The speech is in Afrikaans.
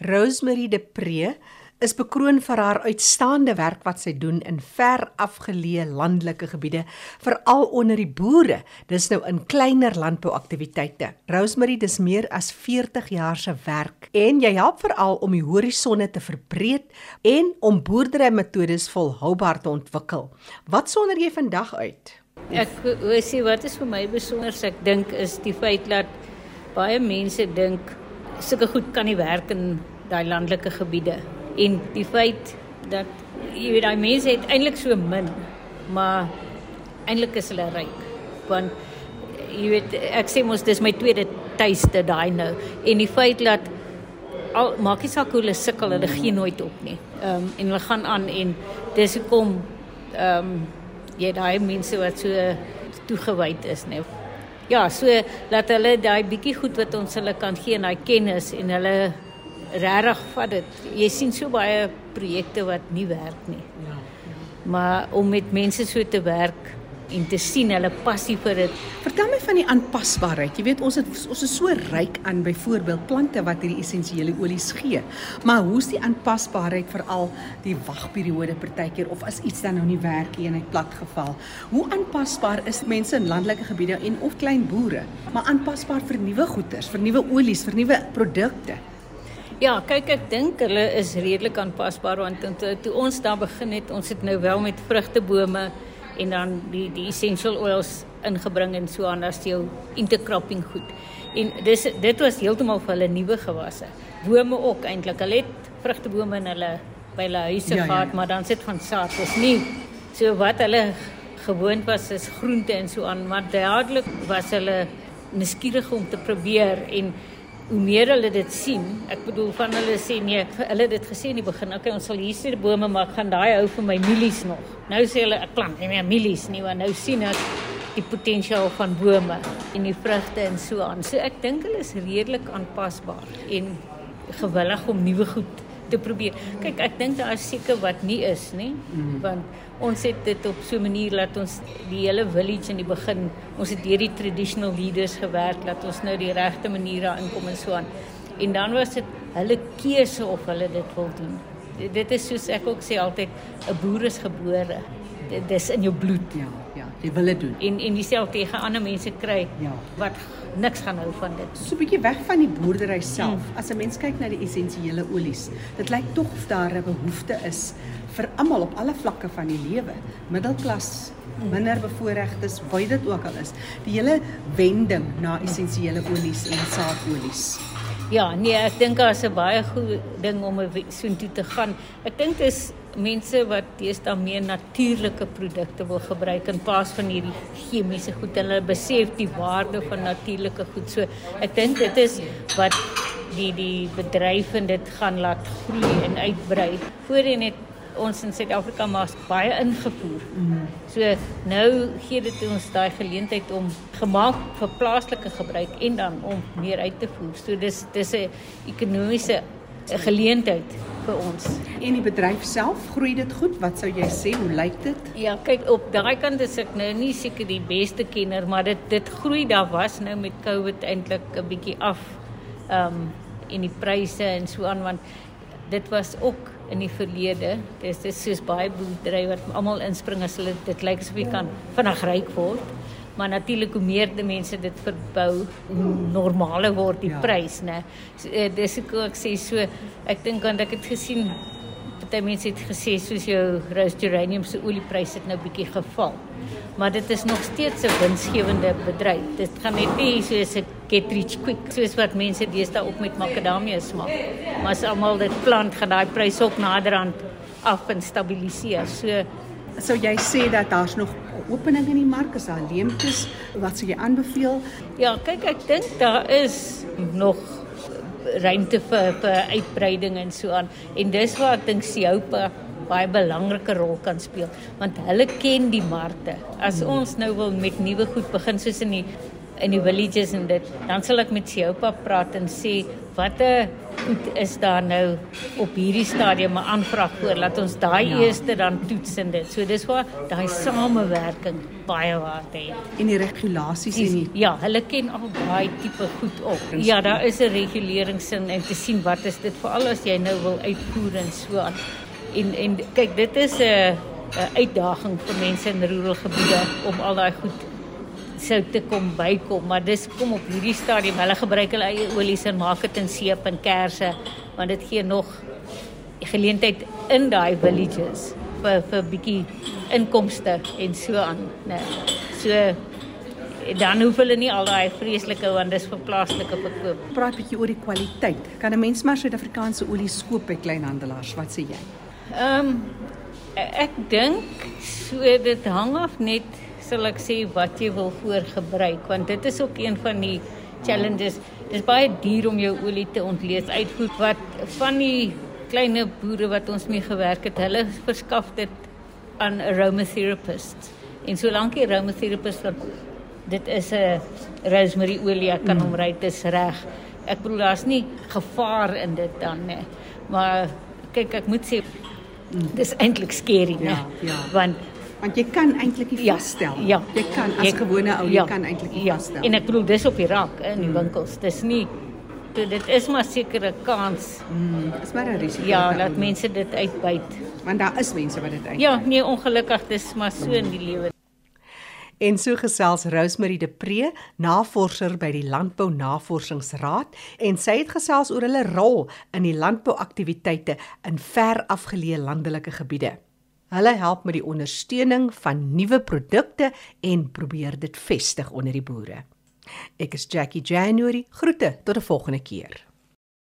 Rosemary de Pre is bekroon vir haar uitstaande werk wat sy doen in ver afgeleë landelike gebiede, veral onder die boere. Dis nou in kleiner landbouaktiwiteite. Rosemary, dis meer as 40 jaar se werk en jy help veral om die horisonne te verbreek en om boerderymetodes volhoubaar te ontwikkel. Wat sonder jy vandag uit? Ek wou sê wat is vir my besonder, ek dink is die feit dat baie mense dink sulke goed kan nie werk in daai landelike gebiede. En die feit dat jy weet daai mense het eintlik so min maar eintlik is hulle ryk. Want jy weet ek sê mos dis my tweede tuiste daai nou. En die feit dat al maak nie saak hoe hulle sukkel hulle gee nooit op nie. Ehm um, en hulle gaan aan en dis hoekom ehm um, jy daai mense wat so toegewyd is nê ja so dat hulle daai bietjie goed wat ons hulle kan gee en daai kennis en hulle regtig vat dit. Jy sien so baie projekte wat nie werk nie. Ja. ja. Maar om met mense so te werk en te sien hulle passie vir dit. Vertel my van die aanpasbaarheid. Jy weet ons het ons is so ryk aan byvoorbeeld plante wat hierdie essensiële olies gee. Maar hoe's die aanpasbaarheid veral die wagperiode partykeer of as iets dan nou nie werk nie en hy plat geval. Hoe aanpasbaar is mense in landelike gebiede en of klein boere, maar aanpasbaar vir nuwe goederes, vir nuwe olies, vir nuwe produkte? Ja, kyk ek dink hulle is redelik aanpasbaar want toe, toe ons daar begin het, ons het nou wel met vrugtebome en dan die die essential oils ingebring en so aan as jou intercropping goed. En dis dit was heeltemal vir hulle nuwe gewasse. Bome ook eintlik. Hulle het vrugtebome in hulle by hulle huise ja, ja gehad, ja, ja. maar dan sit van saad. Dis nie so wat hulle gewoond was is groente en so aan, maar dadelik was hulle nuuskierig om te probeer en hoe meer hulle dit sien, ek bedoel van hulle sê nee, hulle het dit gesê in die begin, okay, ons sal hier sien die bome maar gaan daai hou vir my mielies nog. Nou sê hulle ek plant nie meer mielies nie, want nou sien ek die potensiaal van bome en die vrugte en so aan. So ek dink hulle is redelik aanpasbaar en gewillig om nuwe goed te probeer. Kyk, ek dink daar is seker wat nie is nie, mm. want ons het dit op so 'n manier laat ons die hele village in die begin, ons het deur die traditional leaders gewerk dat ons nou die regte maniere inkom en so aan. En dan was dit hulle keuse of hulle dit wil doen. Dit is soos ek ook sê altyd 'n boer is gebore. Dit is in jou bloed. Ja, jy wil dit doen. En en dieselfde tegen ander mense kry ja. wat niks gaan hou van dit. So 'n bietjie weg van die boerdery self. Mm. As 'n mens kyk na die essensiële olies, dit lyk tog of daar 'n behoefte is vir almal op alle vlakke van die lewe. Middelklas, mm. minder bevoorregtes, waar dit ook al is. Die hele wending na essensiële olies en saadolies. Ja, nee, ek dink daar is 'n baie goeie ding om so intoe te gaan. Ek dink dit is mense wat deesdae meer natuurlike produkte wil gebruik in plaas van hierdie chemiese goed. Hulle besef die waarde van natuurlike goed. So ek dink dit is wat die die bedryf en dit gaan laat groei en uitbrei. Voorheen het ons in Suid-Afrika maar baie ingevoer. So nou gee dit ons daai geleentheid om gemaak vir plaaslike gebruik en dan om meer uit te voer. So dis dis 'n ekonomiese geleentheid vir ons. En die bedryf self, groei dit goed? Wat sou jy sê? Hoe lyk dit? Ja, kyk op daai kant is ek nou nie seker die beste kenner, maar dit dit groei daar was nou met COVID eintlik 'n bietjie af. Ehm um, in die pryse en so aan want dit was ook in die verlede. Dis dis soos baie boerdery wat almal inspring as hulle dit lyk asof jy kan vinnig ryk word. Maar natuurlik hoe meer die mense dit verbou, hoe normaler word die ja. prys, né? So, uh, dis ek ook sê so ek dink want ek het gesien party mense het gesê soos jou rose geranium se oliepryse het nou bietjie geval. Maar dit is nog steeds 'n winsgewende bedryf. Dit gaan net nie soos 'n get rich quick soos wat mense deesdae op met makadamia smaak. Maar as almal dit plant, gaan daai prys ook naderhand af en stabiliseer. So sou jy sê dat daar's nog opening in die mark is daar leemtes wat sou jy aanbeveel? Ja, kyk ek dink daar is nog ruimte vir vir uitbreiding en so aan en dis waar ek dink Sioupa baie belangrike rol kan speel want hulle ken die markte. As hmm. ons nou wil met nuwe goed begin soos in die in die villages en dit dan sal ek met Sioupa praat en sê watter goed is daar nou op hierdie stadium 'n aanvraag voor laat ons daai ja. eerste dan toets en dit. So dis waar daai samewerking baie waarde het. En die regulasies en die Ja, hulle ken al daai tipe goed op. Ja, daar is 'n reguleringssin en te sien wat is dit veral as jy nou wil uitvoer en so aan. En en kyk, dit is 'n 'n uitdaging vir mense in rurale gebiede om al daai goed sou te kom bykom, maar dis kom op hierdie stadium. Hulle gebruik hulle eie olies en maak dit in seep en kersse, want dit gee nog geleentheid in daai villages vir vir bietjie inkomste en so aan, né. So dan hoef hulle nie al daai vreeslike want dis vir plaaslike verkoop. praat bietjie oor die kwaliteit. Kan 'n mens maar Suid-Afrikaanse olie koop by kleinhandelaars? Wat sê jy? Ehm um, ek dink so dit hang af net sal ek sê wat jy wil voorgebruik want dit is ook een van die challenges. Dis baie duur om jou olie te ontleed uitvoer wat van die kleine boere wat ons mee gewerk het, hulle verskaf dit aan aromatherapist. En solank die aromatherapist wat dit is 'n rosemary olie, ek kan hom ry, dit is reg. Ek bedoel daar's nie gevaar in dit dan nie. Maar kyk, ek moet sê dis eintlik skerry, né? Ja, ja. Want Want jy kan eintlik nie Ja, vasstel. ja. Jy kan as Jy- gewone ou, jy ja, kan eintlik nie ja. vasstel. En ek bedoel dis op die rak in die winkels. Dis nie dit is maar sekere kans mm, is maar 'n risiko. ja dat mense dit uitbuit. want daar is mense wat dit uit. Ja, nee ongelukkig dis maar so in die lewe. En so gesels Rosemary de Pre, navorser by die Landbou Navorsingsraad, en sy het gesels oor hulle rol in die landbouaktiwiteite in ver afgeleë landelike gebiede. Hulle help met die ondersteuning van nuwe produkte en probeer dit vestig onder die boere. Ek is Jackie January. Groete tot 'n volgende keer.